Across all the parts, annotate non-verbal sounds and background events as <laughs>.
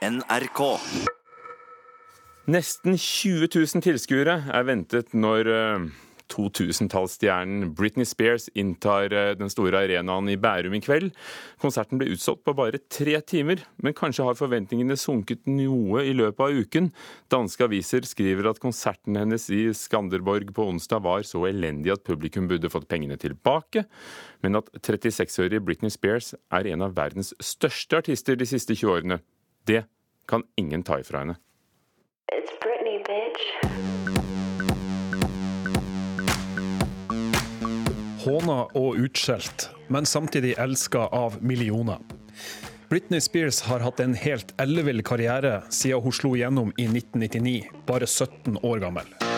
NRK. Nesten 20 000 tilskuere er ventet når uh, 2000-tallsstjernen Britney Spears inntar uh, den store arenaen i Bærum i kveld. Konserten ble utsolgt på bare tre timer, men kanskje har forventningene sunket noe i løpet av uken. Danske aviser skriver at konserten hennes i Skanderborg på onsdag var så elendig at publikum burde fått pengene tilbake, men at 36-årige Britney Spears er en av verdens største artister de siste 20 årene. Det kan ingen ta ifra henne. It's Britney, bitch. Håna og utskjelt, men samtidig elska av millioner. Britney Spears har hatt en helt ellevill karriere siden hun slo gjennom i 1999, bare 17 år gammel.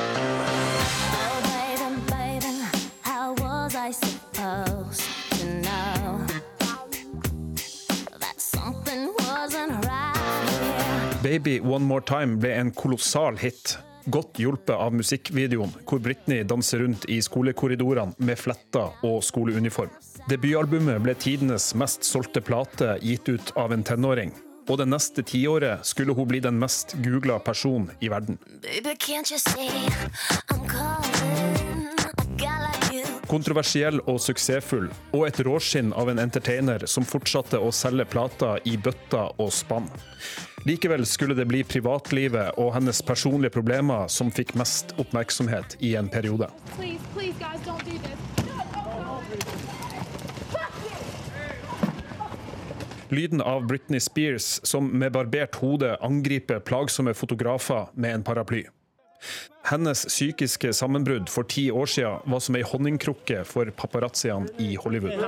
Baby One More Time ble en kolossal hit. Godt hjulpet av musikkvideoen, hvor Britney danser rundt i skolekorridorene med fletter og skoleuniform. Debutalbumet ble tidenes mest solgte plate gitt ut av en tenåring. Og det neste tiåret skulle hun bli den mest googla personen i verden. Baby, can't you see I'm Kontroversiell og suksessfull, og et råskinn av en entertainer som fortsatte å selge plater i bøtter og spann. Likevel skulle det bli privatlivet og hennes personlige problemer som fikk mest oppmerksomhet i en periode. Please, please, guys, don't do this. Lyden av Britney Spears som med barbert hode angriper plagsomme fotografer med en paraply. Hennes psykiske sammenbrudd for ti år siden var som ei honningkrukke for paparazziene i Hollywood.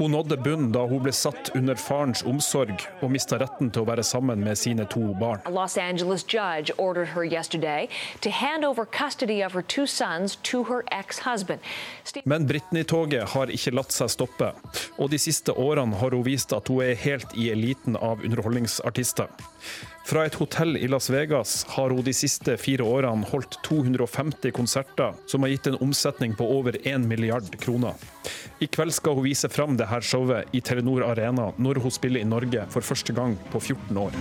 Hun nådde bunnen da hun ble satt under farens omsorg og mista retten til å være sammen med sine to barn. A Los Angeles judge ordered her yesterday to hand over custody of her two sons to her ex-husband. Men Britney-toget har ikke latt seg stoppe, og de siste årene har hun vist at hun er helt i eliten av underholdningsartister. Fra et hotell i Las Vegas har hun de siste fire årene holdt 250 konserter, som har gitt en omsetning på over 1 milliard kroner. I kveld skal hun vise fram det her showet i Telenor Arena når hun spiller i Norge for første gang på 14 år.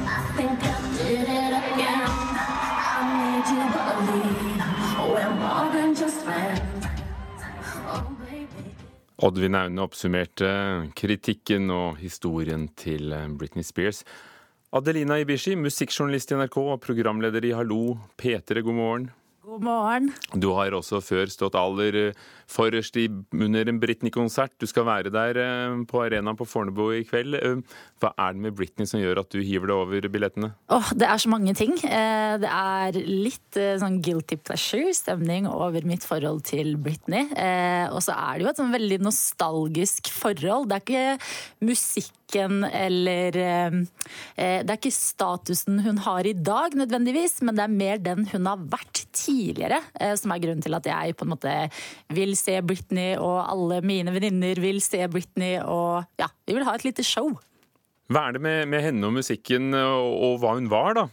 Oddvin Aune oppsummerte kritikken og historien til Britney Spears. Adelina Ibishi, musikkjournalist i NRK og programleder i Hallo P3, god morgen. God morgen. Du har også før stått aller eh, forrest i, under en Britney-konsert. Du skal være der eh, på arenaen på Fornebu i kveld. Eh, Hva er det med Britney som gjør at du hiver deg over billettene? Åh, det er så mange ting. Det er litt sånn guilty pleasure-stemning over mitt forhold til Britney. Og så er det jo et sånn veldig nostalgisk forhold. Det er ikke musikken eller eh, eh, Det er ikke statusen hun har i dag nødvendigvis, men det er mer den hun har vært tidligere, eh, som er grunnen til at jeg på en måte vil se Britney, og alle mine venninner vil se Britney, og ja, vi vil ha et lite show. Hva er det med, med henne og musikken og, og hva hun var, da,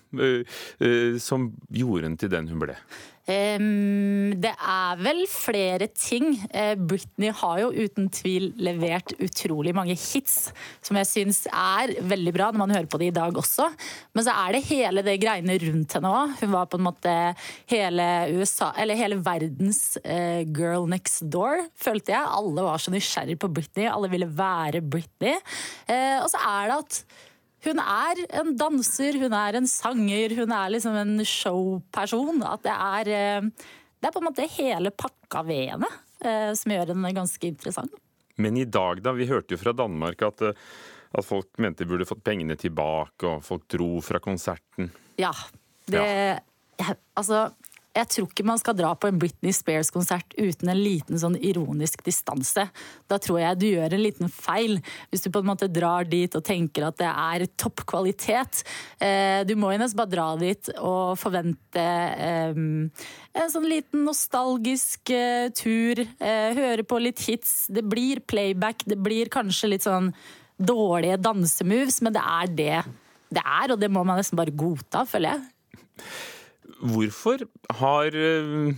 som gjorde henne til den hun ble? Det er vel flere ting. Eh, Britney har jo uten tvil levert utrolig mange hits, som jeg syns er veldig bra når man hører på det i dag også. Men så er det hele det greiene rundt henne òg. Hun var på en måte hele USA, eller hele verdens eh, girl next door, følte jeg. Alle var så nysgjerrig på Britney, alle ville være Britney. Eh, og så er det at hun er en danser, hun er en sanger, hun er liksom en showperson. At det er, eh, det er på en måte hele pakka ved henne eh, som gjør henne ganske interessant. Men i dag, da? Vi hørte jo fra Danmark at, eh, at folk mente de burde fått pengene tilbake, og folk dro fra konserten. Ja. Det, ja. altså, jeg tror ikke man skal dra på en Britney Spears-konsert uten en liten sånn ironisk distanse. Da tror jeg du gjør en liten feil, hvis du på en måte drar dit og tenker at det er topp kvalitet. Eh, Du må jo nesten bare dra dit og forvente eh, en sånn liten nostalgisk eh, tur. Høre på litt hits. Det blir playback, det blir kanskje litt sånn dårlige dansemoves, men det er det det er, og det må man nesten bare godta, føler jeg. Hvorfor har eh,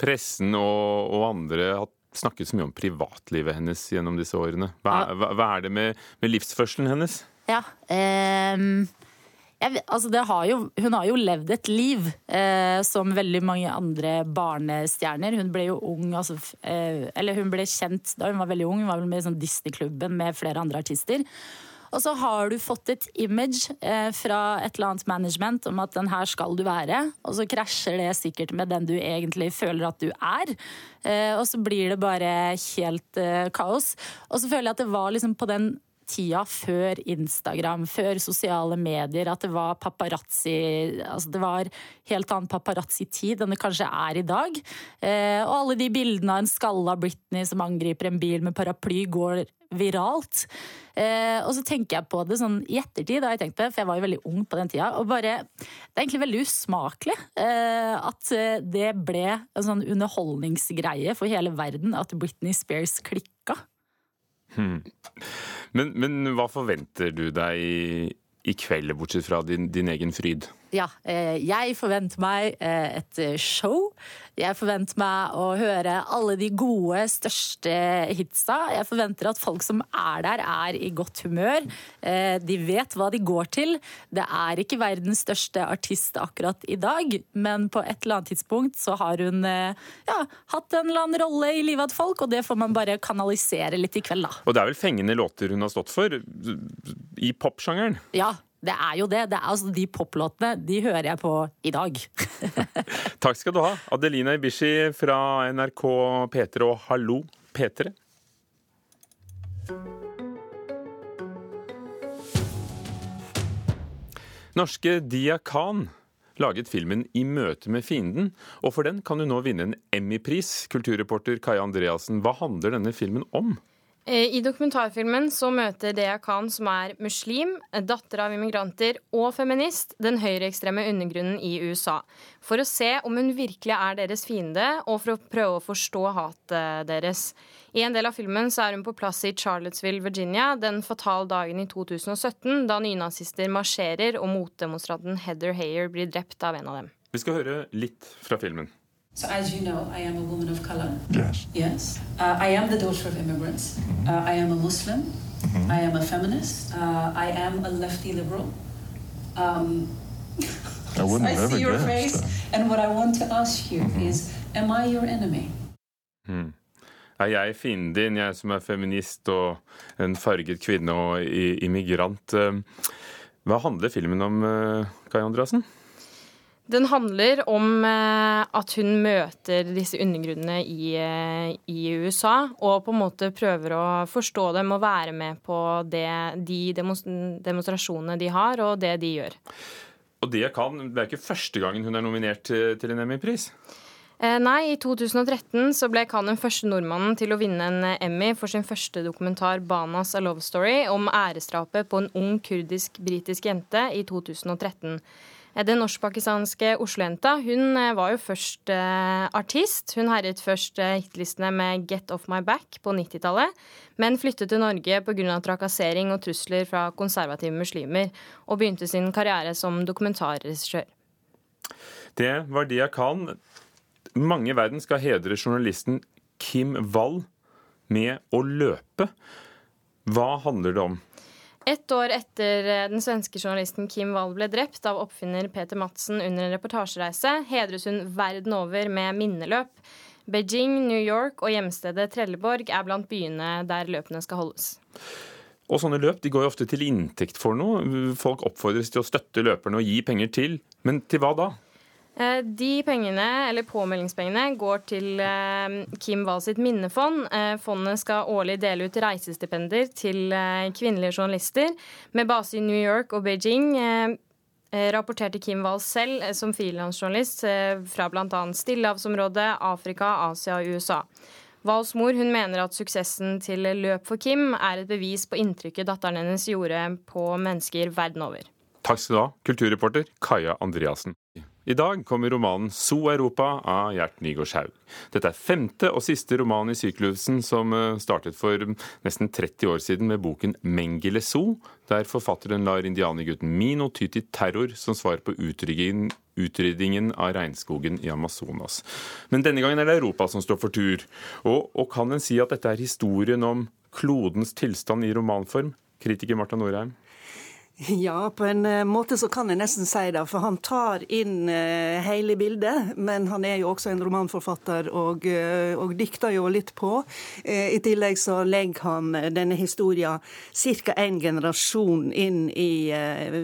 pressen og, og andre hatt snakket så mye om privatlivet hennes gjennom disse årene. Hva, hva, hva er det med, med livsførselen hennes? Ja. ehm, jeg, altså det har jo, hun har jo levd et liv eh, som veldig mange andre barnestjerner. Hun ble jo ung, altså, eh, eller hun ble kjent da hun var veldig ung. Hun var vel med i sånn Disney-klubben med flere andre artister. Og så har du fått et image eh, fra et eller annet management om at den her skal du være, og så krasjer det sikkert med den du egentlig føler at du er. Eh, og så blir det bare helt eh, kaos. Og så føler jeg at det var liksom på den tida før Instagram, før sosiale medier, at det var paparazzi altså Det var helt annen paparazzi-tid enn det kanskje er i dag. Og alle de bildene av en skalla Britney som angriper en bil med paraply, går viralt. Eh, og så tenker jeg på det sånn i ettertid, da jeg tenkte, for jeg var jo veldig ung på den tida. Og bare, det er egentlig veldig usmakelig eh, at eh, det ble en sånn underholdningsgreie for hele verden at Britney Spears klikka. Men, men hva forventer du deg i, i kveld, bortsett fra din, din egen fryd? Ja, eh, jeg forventer meg eh, et show. Jeg forventer meg å høre alle de gode, største hitsa. Jeg forventer at folk som er der, er i godt humør. Eh, De vet hva de går til. Det er ikke verdens største artist akkurat i dag, men på et eller annet tidspunkt så har hun eh, ja, hatt en eller annen rolle i livet til folk, og det får man bare kanalisere litt i kveld, da. Og det er vel fengende låter hun har stått for i popsjangeren? Ja, det er jo det. det er, altså, de poplåtene de hører jeg på i dag. <laughs> Takk skal du ha, Adelina Ibishi fra NRK P3 og Hallo P3. Norske Dia Khan laget filmen I møte med fienden, og for den kan du nå vinne en Emmy-pris. Kulturreporter Kaja Andreassen, hva handler denne filmen om? Eh, I dokumentarfilmen så møter Dea Khan, som er muslim, datter av immigranter og feminist, den høyreekstreme undergrunnen i USA. For å se om hun virkelig er deres fiende, og for å prøve å forstå hatet deres. I en del av filmen så er hun på plass i Charlottesville, Virginia, den fatale dagen i 2017, da nynazister marsjerer og motdemonstranten Heather Heyer blir drept av en av dem. Vi skal høre litt fra filmen. So, as you know, I am a woman of color. Yes. Yes. Uh, I am the daughter of immigrants. Uh, I am a Muslim. I am a feminist. Uh, I am a lefty liberal. Um, I <laughs> wouldn't I have see ever your guessed face, that. and what I want to ask you is Am I your enemy? Er jeg fienden din, jeg som er feminist og en farget kvinne og immigrant? Eh, Hva handler filmen om, eh, Kai Andreassen? Den handler om eh, at hun møter disse undergrunnene i, eh, i USA, og på en måte prøver å forstå dem og være med på det, de demonstrasjonene de har, og det de gjør. Og det kan, det er ikke første gangen hun er nominert til, en Emmy-pris. Eh, nei, i 2013 så ble Khan den første nordmannen til å vinne en Emmy for sin første dokumentar 'Banas A Love Story' om æresdrapet på en ung kurdisk-britisk jente i 2013. Eh, Den norsk-pakistanske Oslo-jenta hun eh, var jo først eh, artist. Hun herjet først hitlistene med 'Get Off My Back' på 90-tallet, men flyttet til Norge pga. trakassering og trusler fra konservative muslimer, og begynte sin karriere som dokumentarregissør. Det var Dia Khan. Mange i verden skal hedre journalisten Kim Wall med å løpe. Hva handler det om? Ett år etter eh, den svenske journalisten Kim Wall ble drept av oppfinner Peter Madsen under en reportasjereise, hedres hun verden over med minneløp. Beijing, New York og hjemstedet Trelleborg er blant byene der løpene skal holdes. Og sånne løp de går jo ofte til inntekt for noe. Folk oppfordres til å støtte løperne og gi penger til. Men til hva da? Eh, De pengene, eller påmeldingspengene, går til eh, Kim Wahl sitt minnefond. Eh, Fondet skal årlig dele ut reisestipender til kvinnelige journalister med base i New York og Beijing. Rapporterte Kim Wahl selv som frilansjournalist fra bl.a. Stillehavsområdet, Afrika, Asia og USA. Walls mor hun mener at suksessen til Løp for Kim er et bevis på inntrykket datteren hennes gjorde på mennesker verden over. Takk skal du ha, kulturreporter Kaja Andreassen. I dag kommer romanen So Europa av Gjert Nygaard Schaug. Dette er femte og siste roman i syklusen som eh, startet for nesten 30 år siden med boken Mengele Zoo', der forfatteren lar indianergutten Mino ty til terror som svar på utryddingen av regnskogen i Amazonas. Men denne gangen er det Europa som står for tur. Og, og kan en si at dette er historien om klodens tilstand i romanform? Kritiker Marta Norheim. <laughs> Ja, på en eh, måte så kan jeg nesten si det. For han tar inn uh, hele bildet. Men han er jo også en romanforfatter og, uh, og dikter jo litt på. I tillegg så legger han denne historien ca. en generasjon inn i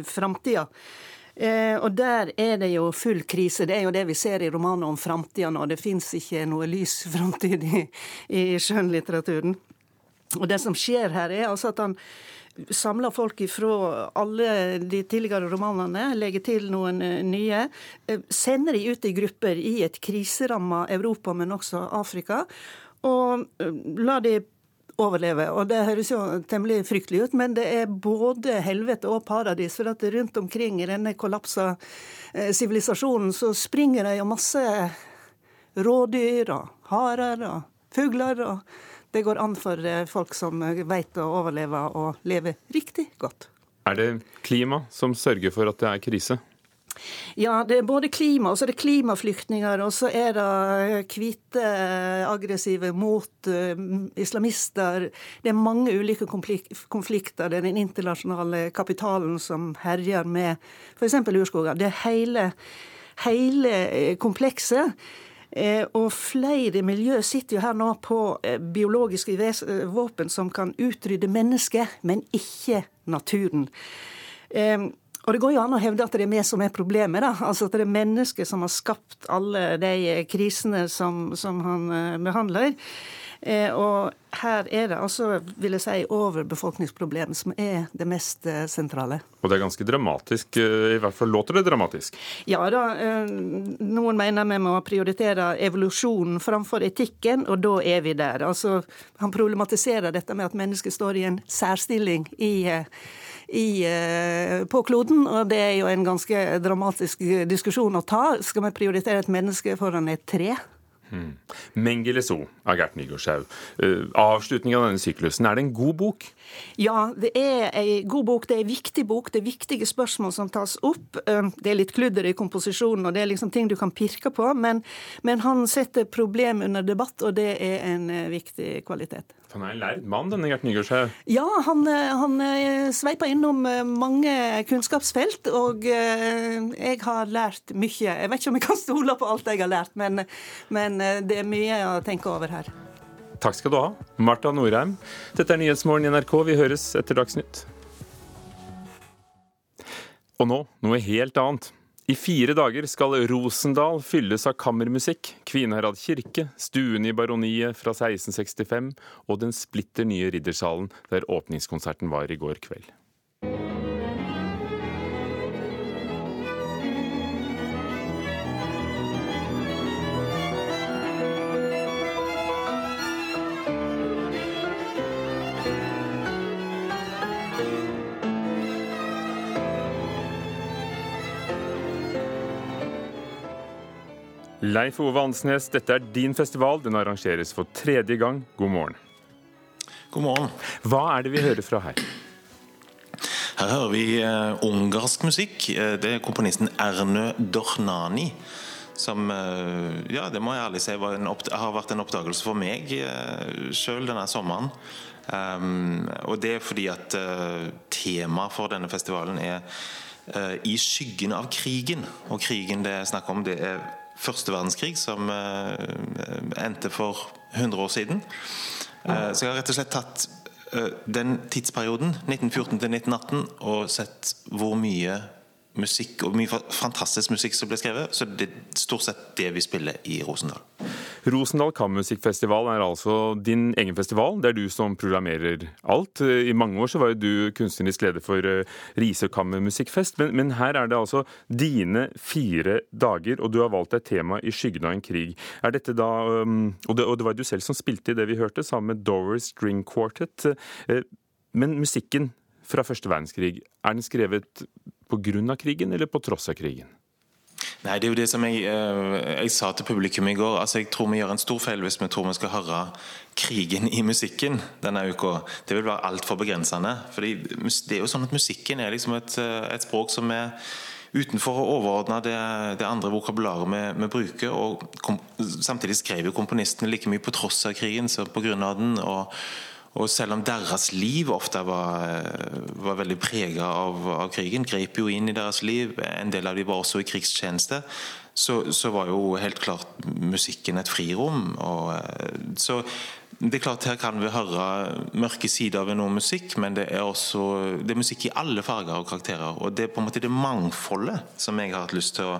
framtida. Eh, og der er det jo full krise. Det er jo det vi ser i romaner om framtida nå. Det fins ikke noe lys <laughs> framtid i, i skjønnlitteraturen. Og det som skjer her, er altså at han samler folk fra alle de tidligere romanene, legger til noen eh, nye. eh, Sender de ut i grupper i et kriseramma Europa, men også Afrika. Og eh, lar de overleve. Og det høres jo temmelig fryktelig ut, men det er både helvete og paradis. For at rundt omkring i denne kollapsa sivilisasjonen så springer det jo masse rådyr og harer og fugler. og det går an for eh, folk som vet å overleve og leve riktig godt. Er det klima som sørger for at det er krise? Ja, det er både klima, og så er det klimaflyktninger, og så er det hvite, aggressive mot islamister. Det er mange ulike konflikter. Det er den internasjonale kapitalen som herjer med f.eks. urskoger. Det er hele, hele komplekset. Eh, og flere miljø sitter jo her nå på eh, biologiske våpen som kan utrydde mennesket, men ikke naturen. Og det går jo an å hevde at det er vi som er problemet. da, altså At det er mennesket som har skapt alle de krisene som, som han behandler. Eh, og her er det altså, vil jeg si, overbefolkningsproblem som er det mest eh, sentrale. Og det er ganske dramatisk, eh, i hvert fall låter det dramatisk? Ja da. Noen mener vi må prioritere evolusjonen framfor etikken, og da er vi der. Altså, han problematiserer dette med at mennesket står i en særstilling i i, på kloden, og det er jo en ganske dramatisk diskusjon å ta. Skal vi prioritere et menneske foran et tre? Hmm. Mengele So av Gert Nygaardshaug. Uh, avslutningen av denne syklusen, er det en god bok? Ja, det er en god bok. Det er en viktig bok. Det er viktige spørsmål som tas opp. Uh, det er litt kludder i komposisjonen, og det er liksom ting du kan pirke på, men, men han setter problem under debatt, og det er en uh, viktig kvalitet. Han er en lærd mann, denne Gert Nygaardshaug? Ja, han, han sveiper innom mange kunnskapsfelt, og jeg har lært mye. Jeg vet ikke om jeg kan stole på alt jeg har lært, men, men det er mye å tenke over her. Takk skal du ha, Marta Norheim. Dette er Nyhetsmorgen i NRK. Vi høres etter Dagsnytt. Og nå noe helt annet. I fire dager skal Rosendal fylles av kammermusikk. Kvinnherad kirke, stuen i baroniet fra 1665 og den splitter nye Riddersalen, der åpningskonserten var i går kveld. Leif Ove Ansnes, dette er din festival. Den arrangeres for tredje gang. God morgen. God morgen. Hva er det vi hører fra her? Her hører vi uh, ungarsk musikk. Eh, det er komponisten Ernø Dornani. Som uh, ja, det må jeg ærlig si har vært en oppdagelse for meg uh, sjøl denne sommeren. Um, og det er fordi at uh, temaet for denne festivalen er i skyggen av krigen. Og krigen det er snakk om, det er første verdenskrig, som uh, endte for 100 år siden. Uh, så jeg har rett og slett tatt den tidsperioden, 1914 til 1918, og sett hvor mye musikk, og mye fantastisk musikk som ble skrevet. Så det er stort sett det vi spiller i Rosendal. Rosendal Kammermusikkfestival er altså din egen festival. Det er du som programmerer alt. I mange år så var jo du kunstnerisk leder for eh, Risør Kammermusikkfest, men, men, her er det altså dine fire dager, og du har valgt et tema i skyggen av en krig. Er dette da, um, og det, og det var du selv som spilte i det vi hørte, sammen med Doris String Quartet. Eh, men musikken fra første verdenskrig, er den skrevet pga. krigen eller på tross av krigen? Nei, det er jo det som jeg, eh, jeg, sa til publikum i går. altså Jeg tror vi gjør en stor feil hvis vi tror vi skal høre krigen i musikken denne uka. Det vil være altfor begrensende. Fordi det er jo sånn at musikken er liksom et, eh, et språk som er utenfor å overordne det, det andre vokabularet vi, vi bruker. og kom, Samtidig skrev jo komponistene like mye på tross av krigen som på grunn av den. og og selv om deres liv ofte var, var veldig prega av, av, krigen, grep jo inn i deres liv, en del av dem var også i krigstjeneste, så, så var jo helt klart musikken et frirom. Og, så det er klart Her kan vi høre mørke sider ved noe musikk, men det er også det er musikk i alle farger og karakterer. Og det er på en måte det mangfoldet som jeg har hatt lyst til å,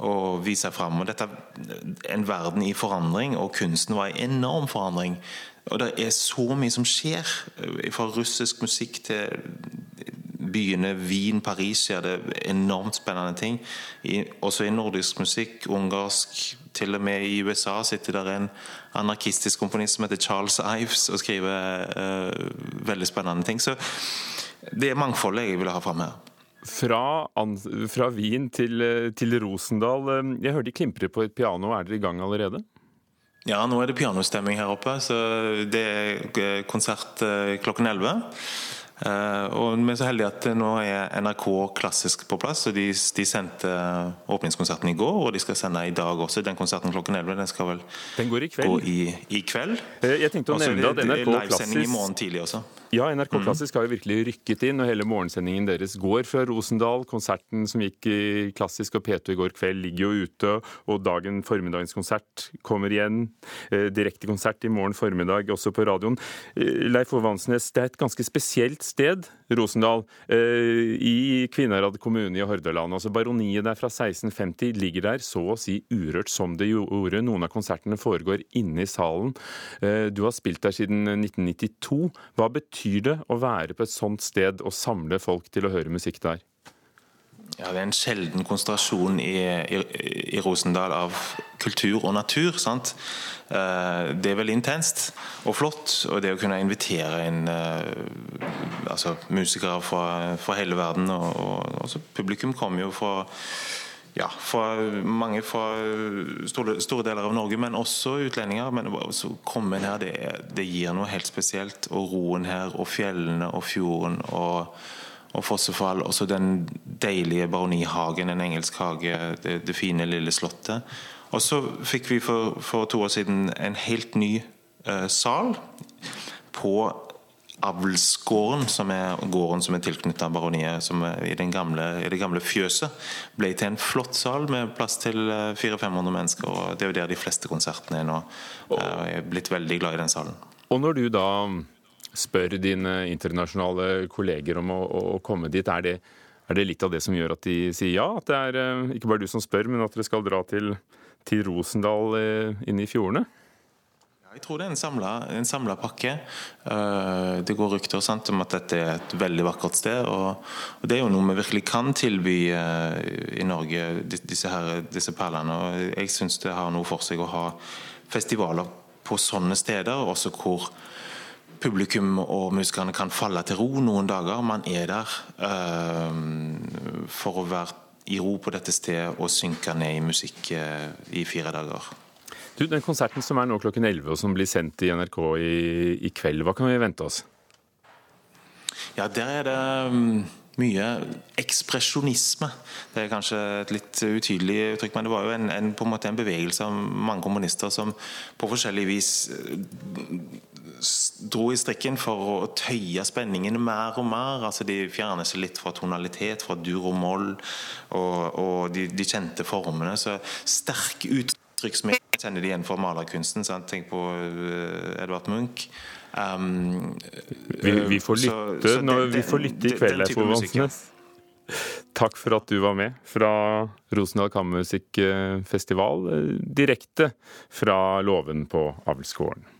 å vise fram. Og dette er en verden i forandring, og kunsten var i enorm forandring. Og det er så mye som skjer. Fra russisk musikk til byene Wien, Paris skjer det enormt spennende ting. I, også i nordisk musikk, ungarsk Til og med i USA sitter der en anarkistisk komponist som heter Charles Ives og skriver uh, veldig spennende ting. Så det er mangfoldet jeg vil ha fram her. Fra, fra Wien til, til Rosendal. Jeg hørte de klimpre på et piano. Er dere i gang allerede? Ja, nå er det pianostemming her oppe. så Det er konsert eh, klokken 11. Uh, og Vi er så heldige at nå er NRK klassisk på plass. og De, de sendte åpningskonserten i går, og de skal sende i dag også. Den konserten klokken 11 den skal vel den går i kveld. gå i, i kveld. Jeg tenkte å nevne at NRK Livesending i morgen tidlig også. Ja, NRK mm. Klassisk har jo virkelig rykket inn, og hele morgensendingen deres går fra Rosendal. Konserten som gikk i Klassisk og P2 i går kveld ligger jo ute, og dagen formiddagens konsert kommer igjen. Eh, direkte konsert i morgen formiddag også på radioen. Eh, Leif Ove Ansnes, det er et ganske spesielt sted, Rosendal, eh, i Kvinnherad kommune i Hordaland. Altså Baroniet der fra 1650 ligger der så å si urørt som det gjorde. Noen av konsertene foregår inne i salen. Eh, du har spilt der siden 1992. Hva betyr det å være på et sånt sted og samle folk til å høre musikk der? Ja, Det er en sjelden konsentrasjon i, i, i, Rosendal av kultur og natur. sant? Eh, det er veldig intenst og flott. Og det å kunne invitere inn eh, altså, musikere fra, fra, hele verden og, og altså, Publikum kommer jo fra ja, fra mange fra store, store, deler av Norge, men også utlendinger. Men å komme inn her, det, det, gir noe helt spesielt. Og roen her, og fjellene og fjorden og, og Fossefall. Også den deilige baronihagen, en engelsk hage, det, det fine lille slottet. Og så fikk vi for, for, to år siden en helt ny uh, sal på avlsgården, som er gården som er tilknytta baroniet, som i, gamle, i, det gamle fjøset, ble til en flott sal med plass til 400-500 eh, mennesker. og Det er jo der de fleste konsertene er nå. Jeg er blitt veldig glad i den salen. Og når du da spør dine internasjonale kolleger om å, å komme dit, er det, er det, litt av det som gjør at de sier ja? At det er eh, ikke bare du som spør, men at dere skal dra til, til Rosendal eh, inne i fjordene? Jeg tror det er en samla pakke. Eh, det går rykter sant, om at dette er et veldig vakkert sted. Og, det er jo noe vi virkelig kan tilby eh, i Norge, disse, her, disse perlene. Og jeg syns det har noe for seg å ha festivaler på sånne steder, også hvor publikum og musikerne kan falle til ro noen dager. Man er der for å være i ro på dette stedet og synke ned i musikk uh, i fire dager. Du, Den konserten som er nå klokken 11 og som blir sendt i NRK i, i kveld, hva kan vi vente oss? Ja, der er det um, mye ekspresjonisme. Det er kanskje et litt utydelig uttrykk, men det var jo en, en, på en måte en bevegelse av mange komponister som på forskjellig vis uh, dro i strikken for å tøye spenningen mer og mer. altså De fjerner seg litt fra tonalitet, fra dur og moll, og, og de, de, kjente formene. Så sterk uttrykk som jeg kjenner de igjen fra malerkunsten. Sant? Tenk på uh, Edvard Munch. Um, vi, vi, får lytte, så, så den, vi får lytte i kveld, Leif Vansnes. Takk for at du var med fra Rosendal Kammermusikkfestival, eh, direkte fra låven på Avlsgården.